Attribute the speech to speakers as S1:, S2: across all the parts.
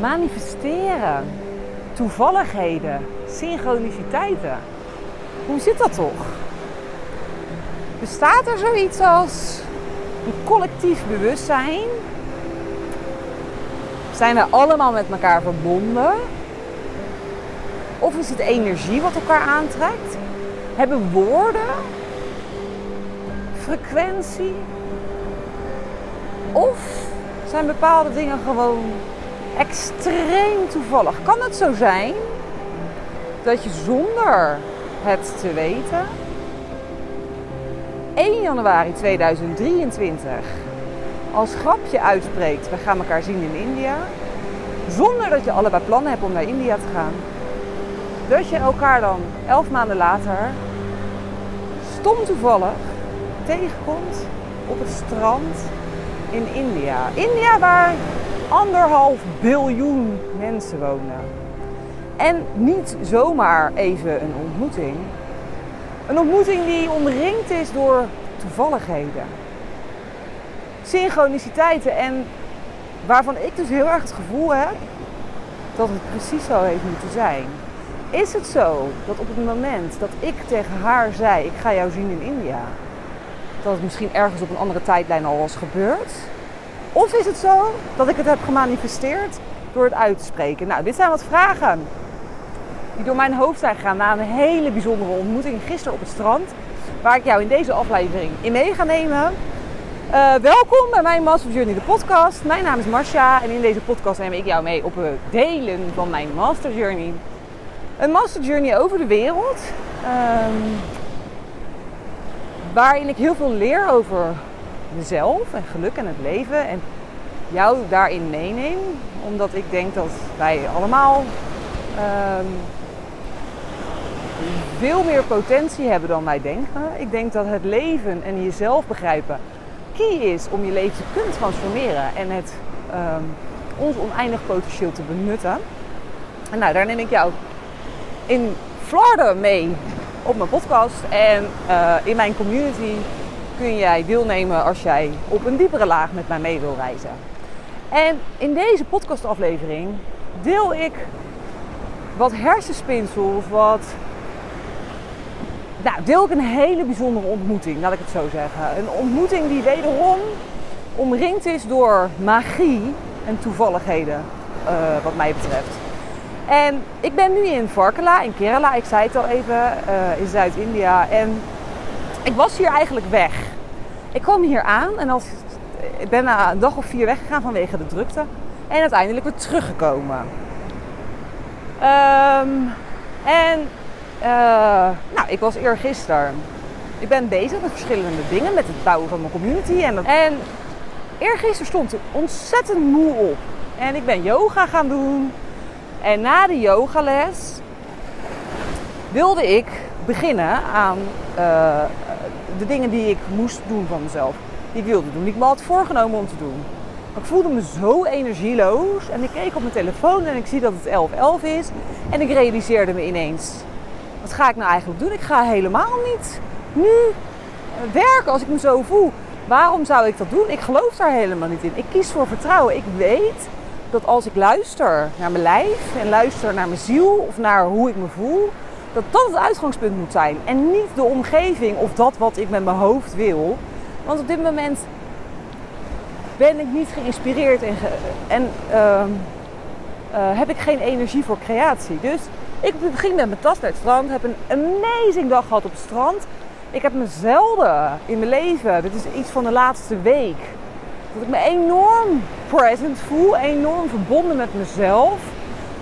S1: manifesteren, toevalligheden, synchroniciteiten. Hoe zit dat toch? Bestaat er zoiets als een collectief bewustzijn? Zijn we allemaal met elkaar verbonden? Of is het energie wat elkaar aantrekt? Hebben woorden frequentie? Of zijn bepaalde dingen gewoon extreem toevallig? Kan het zo zijn dat je zonder het te weten 1 januari 2023 als grapje uitspreekt: we gaan elkaar zien in India, zonder dat je allebei plannen hebt om naar India te gaan, dat je elkaar dan elf maanden later stom toevallig tegenkomt op het strand in India. India waar anderhalf biljoen mensen wonen. En niet zomaar even een ontmoeting. Een ontmoeting die omringd is door toevalligheden. Synchroniciteiten en waarvan ik dus heel erg het gevoel heb dat het precies zo heeft moeten zijn. Is het zo dat op het moment dat ik tegen haar zei: Ik ga jou zien in India, dat het misschien ergens op een andere tijdlijn al was gebeurd? Of is het zo dat ik het heb gemanifesteerd door het uit te spreken? Nou, dit zijn wat vragen die door mijn hoofd zijn gegaan na een hele bijzondere ontmoeting gisteren op het strand. Waar ik jou in deze aflevering in mee ga nemen. Uh, welkom bij mijn Master Journey, de podcast. Mijn naam is Marcia en in deze podcast neem ik jou mee op het delen van mijn Master Journey. Een Master Journey over de wereld. Um, waarin ik heel veel leer over mezelf en geluk en het leven. En jou daarin meeneem. Omdat ik denk dat wij allemaal um, veel meer potentie hebben dan wij denken. Ik denk dat het leven en jezelf begrijpen key is om je leven te kunnen transformeren en het um, ons oneindig potentieel te benutten. En nou, daar neem ik jou in Florida mee op mijn podcast. En uh, in mijn community kun jij deelnemen als jij op een diepere laag met mij mee wil reizen. En in deze podcastaflevering deel ik wat hersenspinsels, wat nou, deel ik een hele bijzondere ontmoeting, laat ik het zo zeggen. Een ontmoeting die wederom omringd is door magie en toevalligheden, uh, wat mij betreft. En ik ben nu in Varkala, in Kerala, ik zei het al even, uh, in Zuid-India. En ik was hier eigenlijk weg. Ik kwam hier aan en als, ik ben na een dag of vier weggegaan vanwege de drukte. En uiteindelijk weer teruggekomen. Um, en uh, nou, ik was eergisteren. Ik ben bezig met verschillende dingen, met het bouwen van mijn community. En, en eergisteren stond ik ontzettend moe op. En ik ben yoga gaan doen. En na de yogales wilde ik beginnen aan uh, de dingen die ik moest doen van mezelf. Die ik wilde doen, die ik me had voorgenomen om te doen. Maar ik voelde me zo energieloos. En ik keek op mijn telefoon en ik zie dat het 11.11 is. En ik realiseerde me ineens wat ga ik nou eigenlijk doen? Ik ga helemaal niet nu werken als ik me zo voel. Waarom zou ik dat doen? Ik geloof daar helemaal niet in. Ik kies voor vertrouwen. Ik weet dat als ik luister naar mijn lijf en luister naar mijn ziel of naar hoe ik me voel, dat dat het uitgangspunt moet zijn. En niet de omgeving of dat wat ik met mijn hoofd wil. Want op dit moment ben ik niet geïnspireerd en, en uh, uh, heb ik geen energie voor creatie. Dus ik ging met mijn tas naar het strand, heb een amazing dag gehad op het strand. Ik heb me zelden in mijn leven, dit is iets van de laatste week, dat ik me enorm present voel, enorm verbonden met mezelf.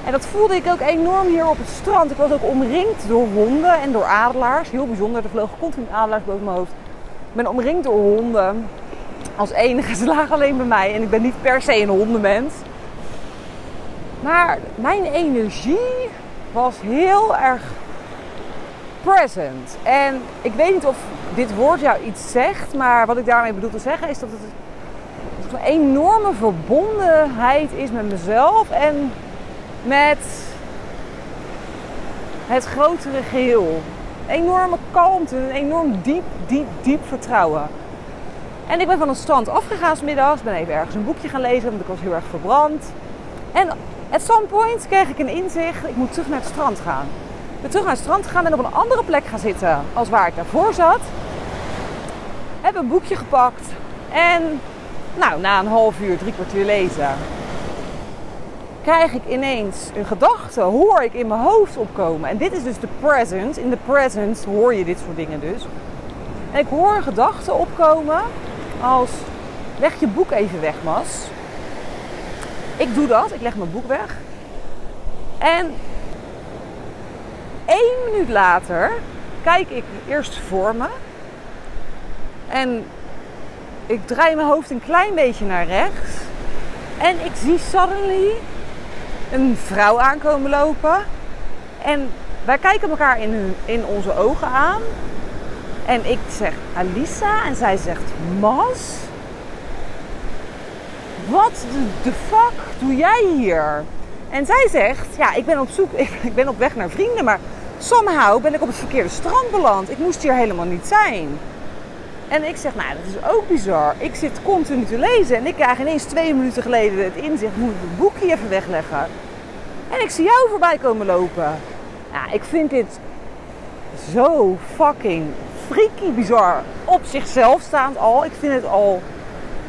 S1: En dat voelde ik ook enorm hier op het strand. Ik was ook omringd door honden en door adelaars. Heel bijzonder, er vlogen continu adelaars boven mijn hoofd. Ik ben omringd door honden. Als enige, ze lagen alleen bij mij. En ik ben niet per se een hondenmens. Maar mijn energie was heel erg present. En ik weet niet of dit woord jou iets zegt, maar wat ik daarmee bedoel te zeggen is dat het, een enorme verbondenheid is met mezelf en met het grotere geheel. Enorme kalmte, een enorm diep, diep, diep vertrouwen. En ik ben van het strand afgegaan smiddags, ben even ergens een boekje gaan lezen, want ik was heel erg verbrand. En at some point kreeg ik een inzicht, ik moet terug naar het strand gaan. Ik ben terug naar het strand gegaan en op een andere plek gaan zitten als waar ik daarvoor zat. Heb een boekje gepakt en nou, na een half uur, drie kwartier lezen, krijg ik ineens een gedachte, hoor ik in mijn hoofd opkomen. En dit is dus de present. In de present hoor je dit soort dingen dus. En ik hoor een gedachte opkomen als, leg je boek even weg, Mas. Ik doe dat, ik leg mijn boek weg. En één minuut later kijk ik eerst voor me. En ik draai mijn hoofd een klein beetje naar rechts. En ik zie suddenly een vrouw aankomen lopen. En wij kijken elkaar in, in onze ogen aan. En ik zeg Alisa en zij zegt Mas. Wat de fuck doe jij hier? En zij zegt, ja, ik ben op zoek, ik ben op weg naar vrienden, maar somehow ben ik op het verkeerde strand beland. Ik moest hier helemaal niet zijn. En ik zeg, nou, dat is ook bizar. Ik zit continu te lezen en ik krijg ineens twee minuten geleden het inzicht, moet ik het boekje even wegleggen. En ik zie jou voorbij komen lopen. Ja, ik vind dit zo fucking freaky bizar op zichzelf staand al. Ik vind het al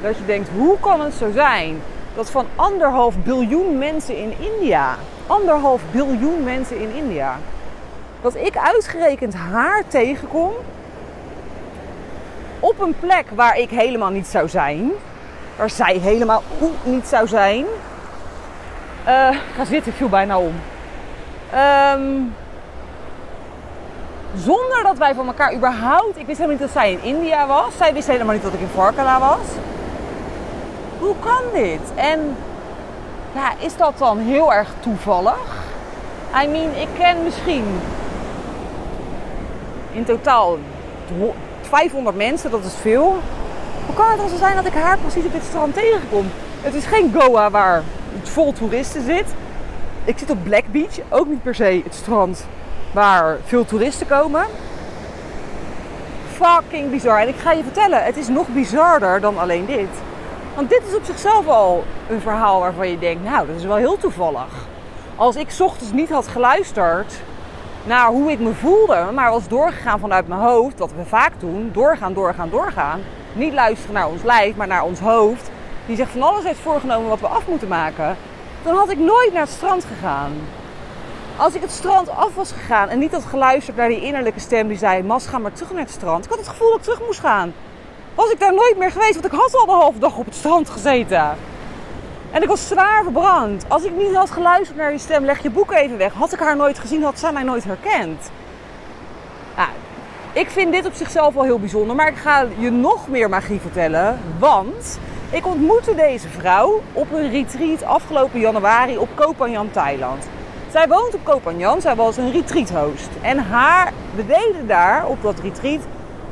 S1: dat je denkt, hoe kan het zo zijn dat van anderhalf biljoen mensen in India, anderhalf biljoen mensen in India, dat ik uitgerekend haar tegenkom op een plek waar ik helemaal niet zou zijn, waar zij helemaal niet zou zijn. Uh, ga zitten, viel bijna om. Um, zonder dat wij van elkaar überhaupt... Ik wist helemaal niet dat zij in India was. Zij wist helemaal niet dat ik in Varkala was. Hoe kan dit? En ja, is dat dan heel erg toevallig? I mean, ik ken misschien in totaal 500 mensen, dat is veel. Hoe kan het dan zo zijn dat ik haar precies op dit strand tegenkom? Het is geen Goa waar het vol toeristen zit. Ik zit op Black Beach, ook niet per se het strand waar veel toeristen komen. Fucking bizar. En ik ga je vertellen, het is nog bizarder dan alleen dit. Want dit is op zichzelf al een verhaal waarvan je denkt, nou, dat is wel heel toevallig. Als ik ochtends niet had geluisterd naar hoe ik me voelde, maar was doorgegaan vanuit mijn hoofd, wat we vaak doen, doorgaan, doorgaan, doorgaan. Niet luisteren naar ons lijf, maar naar ons hoofd, die zich van alles heeft voorgenomen wat we af moeten maken, dan had ik nooit naar het strand gegaan. Als ik het strand af was gegaan en niet had geluisterd naar die innerlijke stem die zei: Mas, ga maar terug naar het strand. Ik had het gevoel dat ik terug moest gaan. Was ik daar nooit meer geweest, want ik had al de halve dag op het strand gezeten. En ik was zwaar verbrand. Als ik niet had geluisterd naar die stem, leg je boek even weg. Had ik haar nooit gezien, had zij mij nooit herkend. Nou, ik vind dit op zichzelf wel heel bijzonder, maar ik ga je nog meer magie vertellen. Want ik ontmoette deze vrouw op een retreat afgelopen januari op Koh Thailand. Zij woont op Koh zij was een retreat host. En haar, we deden daar op dat retreat,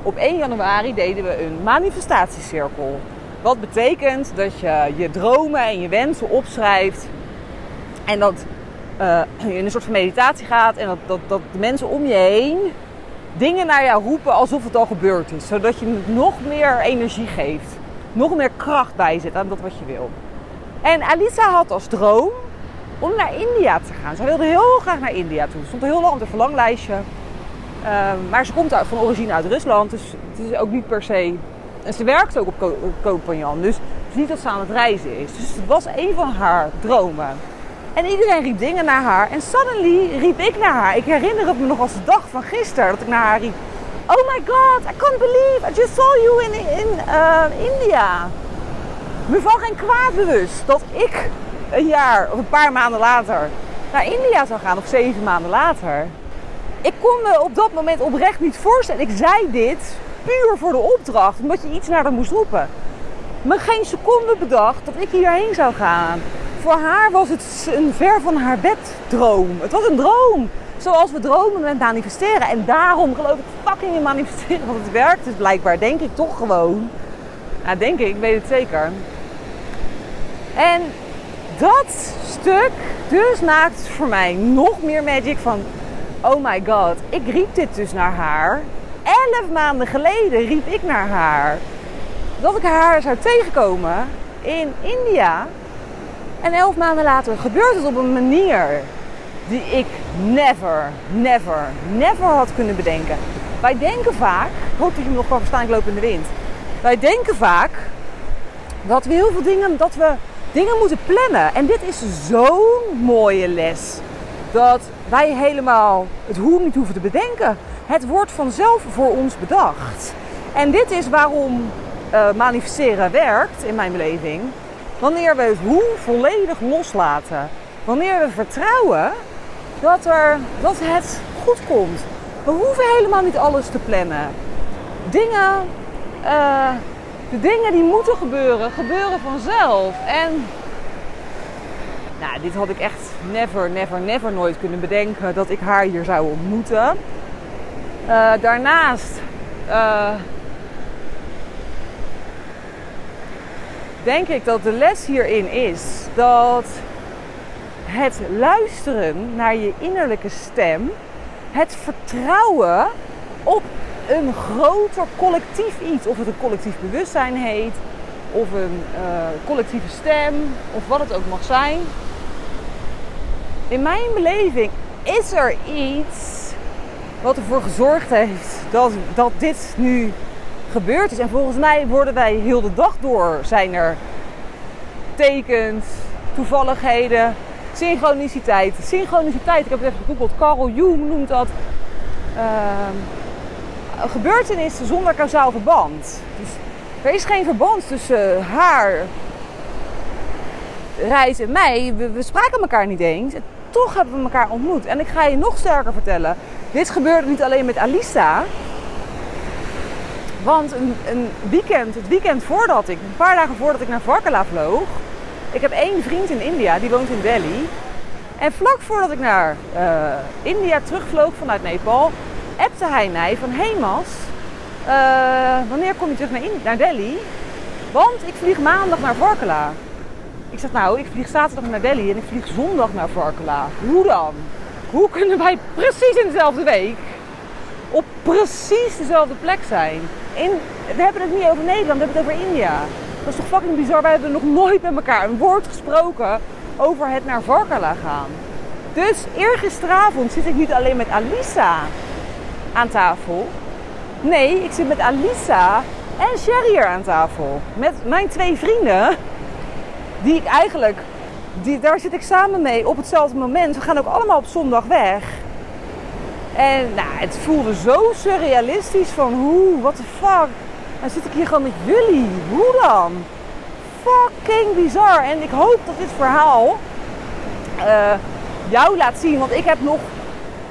S1: op 1 januari deden we een manifestatiecirkel. Wat betekent dat je je dromen en je wensen opschrijft. En dat uh, je in een soort van meditatie gaat. En dat, dat, dat de mensen om je heen dingen naar jou roepen alsof het al gebeurd is. Zodat je nog meer energie geeft. Nog meer kracht bijzet aan dat wat je wil. En Alisa had als droom om naar India te gaan. Zij wilde heel graag naar India toe. Ze stond heel lang op de verlanglijstje. Ehm, maar ze komt uit, van origine uit Rusland. Dus het is ook niet per se en ze werkt ook op Kopanjan. Dus het is niet dat ze aan het reizen is. Dus het was een van haar dromen. En iedereen riep dingen naar haar. En suddenly riep ik naar haar. Ik herinner het me nog als de dag van gisteren. Dat ik naar haar riep. Oh my god, I can't believe I just saw you in, in uh, India. Me van geen kwaad bewust dat ik een jaar of een paar maanden later naar India zou gaan. Of zeven maanden later. Ik kon me op dat moment oprecht niet voorstellen. Ik zei dit puur voor de opdracht, omdat je iets naar haar moest roepen. Me geen seconde bedacht dat ik hierheen zou gaan. Voor haar was het een ver van haar bed droom. Het was een droom. Zoals we dromen met manifesteren. En daarom geloof ik fucking in manifesteren. Want het werkt dus blijkbaar, denk ik toch gewoon. Ja, denk ik, ik weet het zeker. En dat stuk dus maakt voor mij nog meer magic van... Oh my god, ik riep dit dus naar haar elf maanden geleden riep ik naar haar dat ik haar zou tegenkomen in India. En elf maanden later gebeurt het op een manier die ik never, never, never had kunnen bedenken. Wij denken vaak, ik hoop dat je me nog kan verstaan, ik loop in de wind. Wij denken vaak dat we heel veel dingen, dat we dingen moeten plannen. En dit is zo'n mooie les. Dat wij helemaal het hoe niet hoeven te bedenken. Het wordt vanzelf voor ons bedacht. En dit is waarom uh, manifesteren werkt in mijn beleving. Wanneer we het hoe volledig loslaten. Wanneer we vertrouwen dat, er, dat het goed komt. We hoeven helemaal niet alles te plannen. Dingen, uh, de dingen die moeten gebeuren, gebeuren vanzelf. En nou, dit had ik echt never, never, never nooit kunnen bedenken dat ik haar hier zou ontmoeten. Uh, daarnaast uh, denk ik dat de les hierin is dat het luisteren naar je innerlijke stem, het vertrouwen op een groter collectief iets, of het een collectief bewustzijn heet, of een uh, collectieve stem, of wat het ook mag zijn. In mijn beleving is er iets wat ervoor gezorgd heeft dat, dat dit nu gebeurd is. En volgens mij worden wij heel de dag door zijn er tekens, toevalligheden, synchroniciteit. Synchroniciteit, ik heb het even gegoogeld, Carl Jung noemt dat uh, een gebeurtenis zonder kausaal verband. Dus er is geen verband tussen haar reis en mij. We, spraken elkaar niet eens. En toch hebben we elkaar ontmoet. En ik ga je nog sterker vertellen. Dit gebeurde niet alleen met Alisa. Want een, een, weekend, het weekend voordat ik, een paar dagen voordat ik naar Varkala vloog. Ik heb één vriend in India, die woont in Delhi. En vlak voordat ik naar uh, India terugvloog vanuit Nepal, appte hij mij van... Hé hey Mas, uh, wanneer kom je terug naar, naar Delhi? Want ik vlieg maandag naar Varkala. Ik zeg nou, ik vlieg zaterdag naar Delhi en ik vlieg zondag naar Varkala. Hoe dan? Hoe kunnen wij precies in dezelfde week op precies dezelfde plek zijn? In, we hebben het niet over Nederland, we hebben het over India. Dat is toch fucking bizar? Wij hebben nog nooit met elkaar een woord gesproken over het naar Varkala gaan. Dus eergisteravond zit ik niet alleen met Alisa aan tafel. Nee, ik zit met Alisa en Sherry aan tafel. Met mijn twee vrienden die ik eigenlijk, die, daar zit ik samen mee op hetzelfde moment. We gaan ook allemaal op zondag weg. En nou, het voelde zo surrealistisch van hoe, what the fuck. Dan zit ik hier gewoon met jullie. Hoe dan? Fucking bizar. En ik hoop dat dit verhaal uh, jou laat zien. Want ik heb nog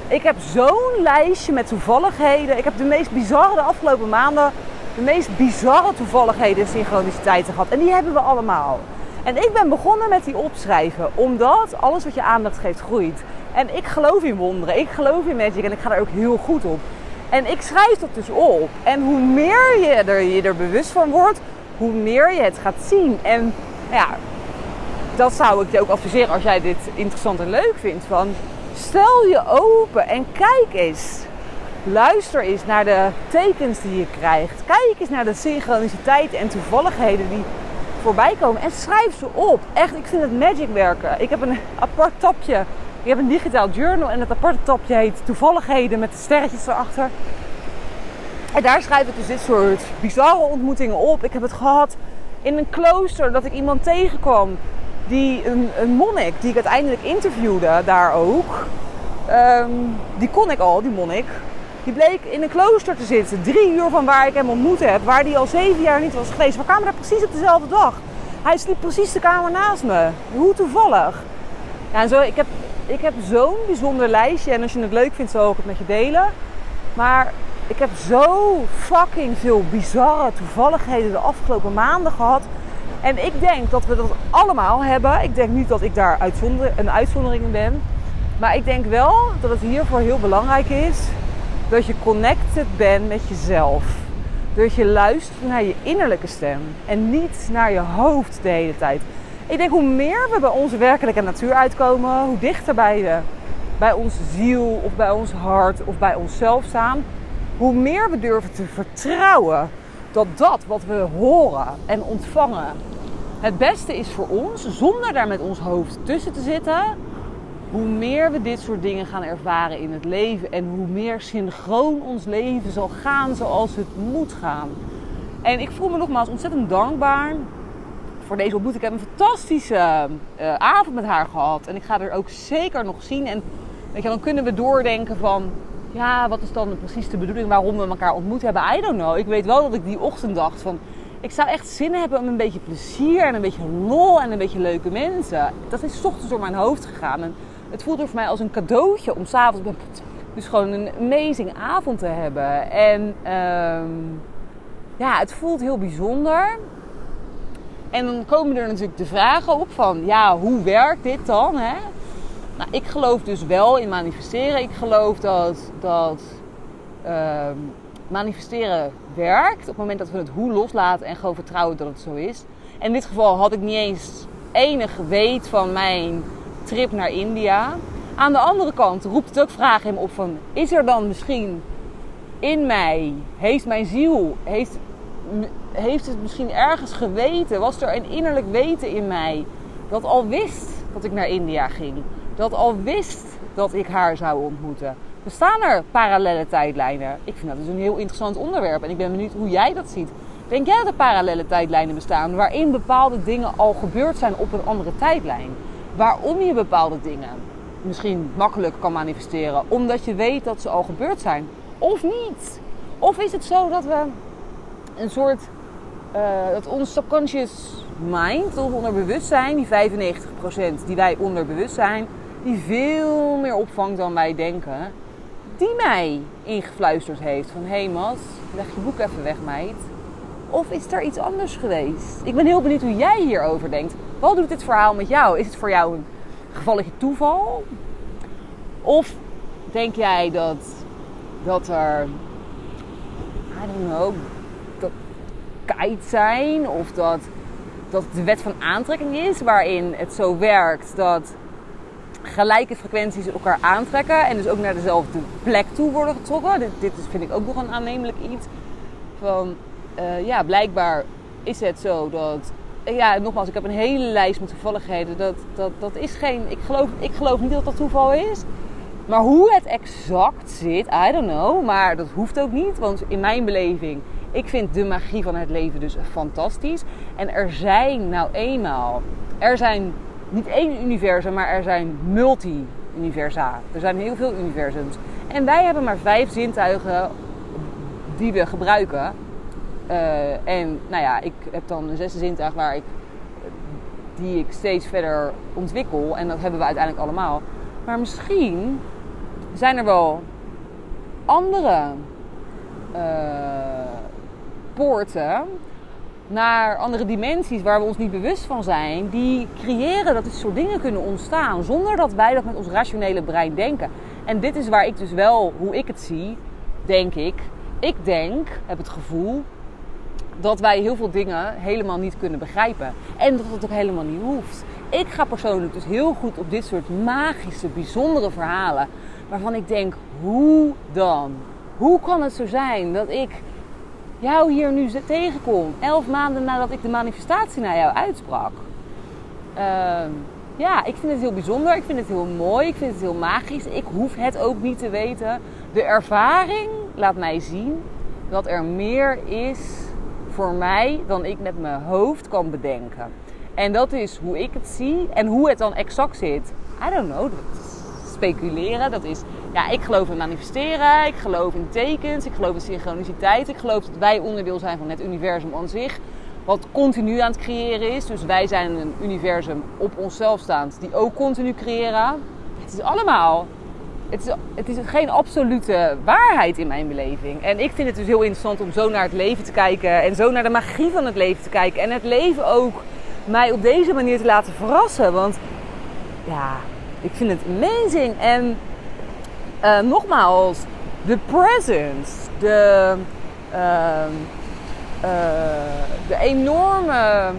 S1: ik heb zo'n lijstje met toevalligheden. Ik heb de meest bizarre de afgelopen maanden. De meest bizarre toevalligheden en synchroniciteiten gehad. En die hebben we allemaal. En ik ben begonnen met die opschrijven, omdat alles wat je aandacht geeft groeit. En ik geloof in wonderen, ik geloof in magic en ik ga er ook heel goed op. En ik schrijf dat dus op. En hoe meer je er, je er bewust van wordt, hoe meer je het gaat zien. En ja, dat zou ik je ook adviseren als jij dit interessant en leuk vindt. Van, stel je open en kijk eens. Luister eens naar de tekens die je krijgt. Kijk eens naar de synchroniciteit en toevalligheden die voorbij komen en schrijf ze op. Echt, ik vind het magic werken. Ik heb een apart tapje. Ik heb een digitaal journal en het aparte tapje heet Toevalligheden met de sterretjes erachter. En daar schrijf ik dus dit soort bizarre ontmoetingen op. Ik heb het gehad in een klooster dat ik iemand tegenkwam. Die, een, een monnik, die ik uiteindelijk interviewde daar ook. Ehm, die kon ik al, die monnik. Die bleek in een klooster te zitten, drie uur van waar ik hem ontmoet heb, waar hij al zeven jaar niet was geweest. We kwamen daar precies op dezelfde dag. Hij sliep precies de kamer naast me. Hoe toevallig. Ja, en zo, ik heb, ik heb zo'n bijzonder lijstje en als je het leuk vindt, zal ik het met je delen. Maar ik heb zo fucking veel bizarre toevalligheden de afgelopen maanden gehad. En ik denk dat we dat allemaal hebben. Ik denk niet dat ik daar een uitzondering in ben. Maar ik denk wel dat het hiervoor heel belangrijk is dat je connected bent met jezelf. Dat je luistert naar je innerlijke stem en niet naar je hoofd de hele tijd. Ik denk hoe meer we bij onze werkelijke natuur uitkomen, hoe dichter bij, de, bij onze ziel of bij ons hart of bij onszelf staan, hoe meer we durven te vertrouwen dat dat wat we horen en ontvangen het beste is voor ons, zonder daar met ons hoofd tussen te zitten, hoe meer we dit soort dingen gaan ervaren in het leven en hoe meer synchroon ons leven zal gaan zoals het moet gaan. En ik voel me nogmaals ontzettend dankbaar voor deze ontmoeting. Ik heb een fantastische uh, avond met haar gehad. En ik ga er ook zeker nog zien. En weet je, dan kunnen we doordenken van... Ja, wat is dan precies de bedoeling waarom we elkaar ontmoet hebben? I don't know. Ik weet wel dat ik die ochtend dacht van... Ik zou echt zin hebben om een beetje plezier en een beetje lol en een beetje leuke mensen. Dat is ochtends door mijn hoofd gegaan. En het voelde voor mij als een cadeautje om s'avonds dus gewoon een amazing avond te hebben. En um, ja, het voelt heel bijzonder. En dan komen er natuurlijk de vragen op van, ja, hoe werkt dit dan? Hè? Nou, ik geloof dus wel in manifesteren. Ik geloof dat, dat uh, manifesteren werkt op het moment dat we het hoe loslaten en gewoon vertrouwen dat het zo is. En in dit geval had ik niet eens enig weet van mijn trip naar India. Aan de andere kant roept het ook vragen hem op van... Is er dan misschien in mij, heeft mijn ziel, heeft, heeft het misschien ergens geweten? Was er een innerlijk weten in mij dat al wist dat ik naar India ging? Dat al wist dat ik haar zou ontmoeten? Bestaan er parallele tijdlijnen? Ik vind dat dus een heel interessant onderwerp en ik ben benieuwd hoe jij dat ziet. Denk jij dat er parallele tijdlijnen bestaan waarin bepaalde dingen al gebeurd zijn op een andere tijdlijn? Waarom je bepaalde dingen misschien makkelijk kan manifesteren, omdat je weet dat ze al gebeurd zijn, of niet? Of is het zo dat we een soort, uh, dat ons subconscious mind, ons onderbewustzijn, die 95% die wij onderbewust zijn, die veel meer opvangt dan wij denken, die mij ingefluisterd heeft van hé hey Mas, leg je boek even weg meid. Of is er iets anders geweest? Ik ben heel benieuwd hoe jij hierover denkt. Wat doet dit verhaal met jou? Is het voor jou een gevalletje toeval? Of denk jij dat, dat er, I don't know, dat kite zijn of dat, dat de wet van aantrekking is waarin het zo werkt dat gelijke frequenties elkaar aantrekken en dus ook naar dezelfde plek toe worden getrokken. Dit, dit vind ik ook nog een aannemelijk iets. Van uh, ja, blijkbaar is het zo dat. Ja, nogmaals, ik heb een hele lijst met toevalligheden. Dat, dat, dat is geen. Ik geloof, ik geloof niet dat dat toeval is. Maar hoe het exact zit, I don't know. Maar dat hoeft ook niet. Want in mijn beleving, ik vind de magie van het leven dus fantastisch. En er zijn nou eenmaal. Er zijn niet één universum, maar er zijn multi-universa. Er zijn heel veel universums. En wij hebben maar vijf zintuigen die we gebruiken. Uh, en nou ja, ik heb dan een zesde zintuig waar ik, die ik steeds verder ontwikkel. En dat hebben we uiteindelijk allemaal. Maar misschien zijn er wel andere uh, poorten naar andere dimensies waar we ons niet bewust van zijn, die creëren dat dit soort dingen kunnen ontstaan zonder dat wij dat met ons rationele brein denken. En dit is waar ik dus wel, hoe ik het zie, denk ik. Ik denk, heb het gevoel, dat wij heel veel dingen helemaal niet kunnen begrijpen. En dat het ook helemaal niet hoeft. Ik ga persoonlijk dus heel goed op dit soort magische, bijzondere verhalen. Waarvan ik denk, hoe dan? Hoe kan het zo zijn dat ik jou hier nu tegenkom. Elf maanden nadat ik de manifestatie naar jou uitsprak. Uh, ja, ik vind het heel bijzonder. Ik vind het heel mooi. Ik vind het heel magisch. Ik hoef het ook niet te weten. De ervaring laat mij zien dat er meer is voor mij dan ik met mijn hoofd kan bedenken. En dat is hoe ik het zie en hoe het dan exact zit. I don't know. Speculeren. Dat is ja, ik geloof in manifesteren, ik geloof in tekens, ik geloof in synchroniciteit. Ik geloof dat wij onderdeel zijn van het universum aan zich, wat continu aan het creëren is. Dus wij zijn een universum op onszelf staand, die ook continu creëren. Het is allemaal, het is, het is geen absolute waarheid in mijn beleving. En ik vind het dus heel interessant om zo naar het leven te kijken en zo naar de magie van het leven te kijken. En het leven ook mij op deze manier te laten verrassen. Want ja, ik vind het amazing. En uh, nogmaals, de presence, de, uh, uh, de enorme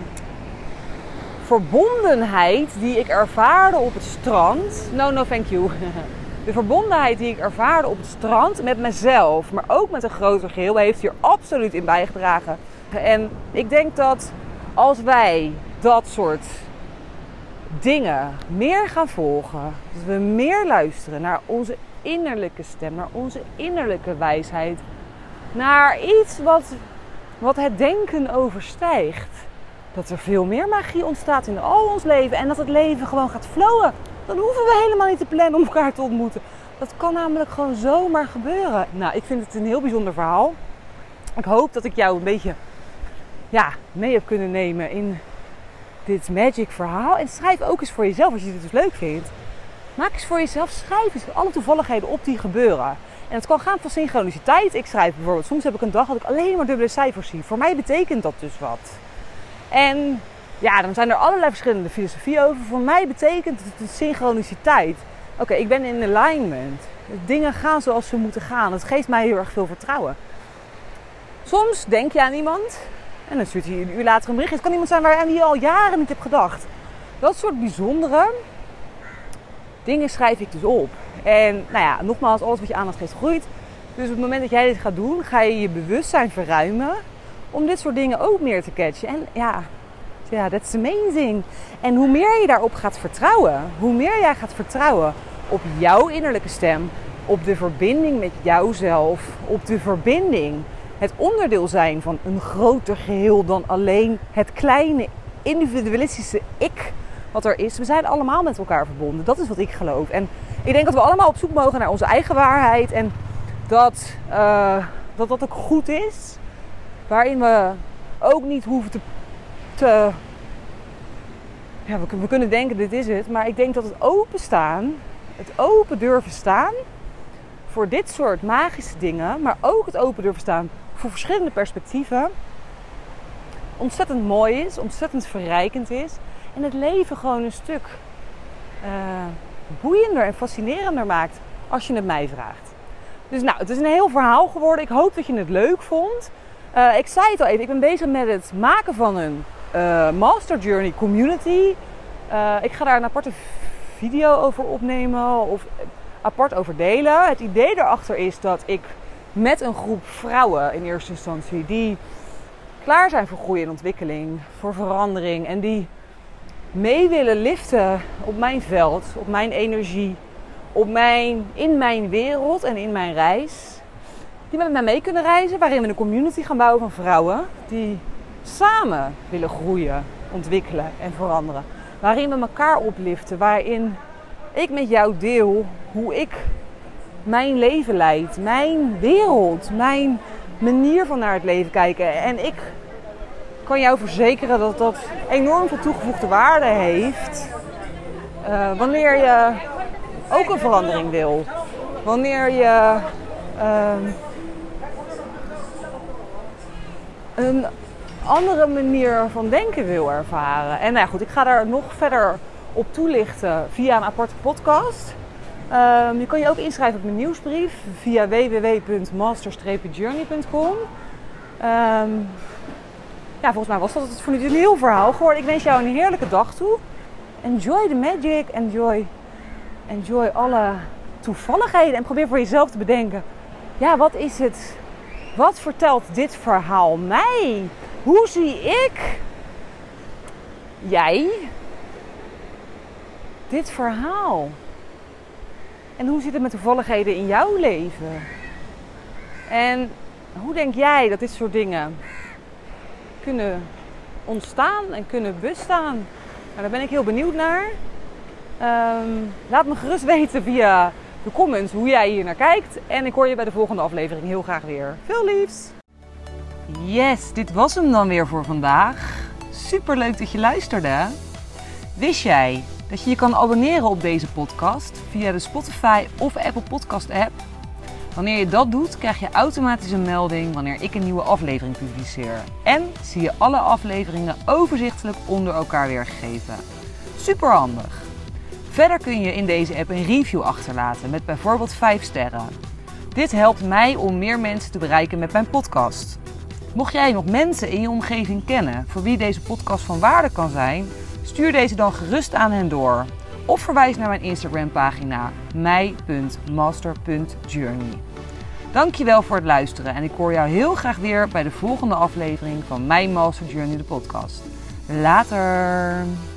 S1: verbondenheid die ik ervaarde op het strand. No, no, thank you. De verbondenheid die ik ervaarde op het strand met mezelf, maar ook met een groter geheel, heeft hier absoluut in bijgedragen. En ik denk dat als wij dat soort dingen meer gaan volgen. Dat we meer luisteren naar onze innerlijke stem, naar onze innerlijke wijsheid. Naar iets wat, wat het denken overstijgt. Dat er veel meer magie ontstaat in al ons leven en dat het leven gewoon gaat flowen. Dan hoeven we helemaal niet te plannen om elkaar te ontmoeten. Dat kan namelijk gewoon zomaar gebeuren. Nou, ik vind het een heel bijzonder verhaal. Ik hoop dat ik jou een beetje ja, mee heb kunnen nemen in dit magic verhaal. En schrijf ook eens voor jezelf als je dit dus leuk vindt. Maak eens voor jezelf, schrijf eens alle toevalligheden op die gebeuren. En het kan gaan van synchroniciteit. Ik schrijf bijvoorbeeld, soms heb ik een dag dat ik alleen maar dubbele cijfers zie. Voor mij betekent dat dus wat. En ja, dan zijn er allerlei verschillende filosofieën over. Voor mij betekent het synchroniciteit. Oké, ik ben in alignment. Dingen gaan zoals ze moeten gaan. Het geeft mij heel erg veel vertrouwen. Soms denk je aan iemand en dan stuurt hij een uur later een bericht. Het kan iemand zijn waar je al jaren niet hebt gedacht. Dat soort bijzondere dingen schrijf ik dus op. En nou ja, nogmaals, alles wat je aandacht geeft groeit. Dus op het moment dat jij dit gaat doen, ga je je bewustzijn verruimen om dit soort dingen ook meer te catchen. En ja, ja, that's amazing. En hoe meer je daarop gaat vertrouwen, hoe meer jij gaat vertrouwen op jouw innerlijke stem, op de verbinding met jouzelf, op de verbinding, het onderdeel zijn van een groter geheel dan alleen het kleine individualistische ik wat er is. We zijn allemaal met elkaar verbonden. Dat is wat ik geloof. En ik denk dat we allemaal op zoek mogen naar onze eigen waarheid en dat uh, dat, dat ook goed is. Waarin we ook niet hoeven te te. Ja, we, kunnen denken, dit is het. Maar ik denk dat het openstaan, het open durven staan voor dit soort magische dingen, maar ook het open durven staan voor verschillende perspectieven, ontzettend mooi is, ontzettend verrijkend is. En het leven gewoon een stuk uh, boeiender en fascinerender maakt als je het mij vraagt. Dus nou, het is een heel verhaal geworden. Ik hoop dat je het leuk vond. Uh, ik zei het al even, ik ben bezig met het maken van een uh, Master Journey Community. Uh, ik ga daar een aparte video over opnemen of apart over delen. Het idee daarachter is dat ik met een groep vrouwen in eerste instantie die klaar zijn voor groei en ontwikkeling, voor verandering en die mee willen liften op mijn veld, op mijn energie, op mijn, in mijn wereld en in mijn reis. Die met mij mee kunnen reizen, waarin we een community gaan bouwen van vrouwen die samen willen groeien, ontwikkelen en veranderen. Waarin we elkaar opliften, waarin ik met jou deel hoe ik mijn leven leid, mijn wereld, mijn manier van naar het leven kijken. En ik kan jou verzekeren dat dat enorm veel toegevoegde waarde heeft uh, wanneer je ook een verandering wil. Wanneer je uh, een andere manier van denken wil ervaren. En nou goed, ik ga daar nog verder op toelichten via een aparte podcast. Um, je kan je ook inschrijven op mijn nieuwsbrief via www.master-journey.com. Ehm, ja, volgens mij was dat het voor nu een heel verhaal geworden. Ik wens jou een heerlijke dag toe. Enjoy the magic, enjoy, enjoy alle toevalligheden en probeer voor jezelf te bedenken. Ja, wat is het? Wat vertelt dit verhaal mij? Hoe zie ik, jij, dit verhaal? En hoe zit het met toevalligheden in jouw leven? En hoe denk jij dat dit soort dingen kunnen ontstaan en kunnen bestaan? Nou, daar ben ik heel benieuwd naar. Ehm, laat me gerust weten via de comments hoe jij hier naar kijkt. En ik hoor je bij de volgende aflevering heel graag weer. Veel liefs! Yes, dit was hem dan weer voor vandaag. Super leuk dat je luisterde. Wist jij dat je je kan abonneren op deze podcast via de Spotify of Apple Podcast app? Wanneer je dat doet, krijg je automatisch een melding wanneer ik een nieuwe aflevering publiceer. En zie je alle afleveringen overzichtelijk onder elkaar weergegeven. Super handig. Verder kun je in deze app een review achterlaten met bijvoorbeeld 5 sterren. Dit helpt mij om meer mensen te bereiken met mijn podcast. Mocht jij nog mensen in je omgeving kennen voor wie deze podcast van waarde kan zijn, stuur deze dan gerust aan hen door. Of verwijs naar mijn Instagram pagina mij.master.journey. Dankjewel voor het luisteren en ik hoor jou heel graag weer bij de volgende aflevering van Mijn Master Journey de podcast. Later.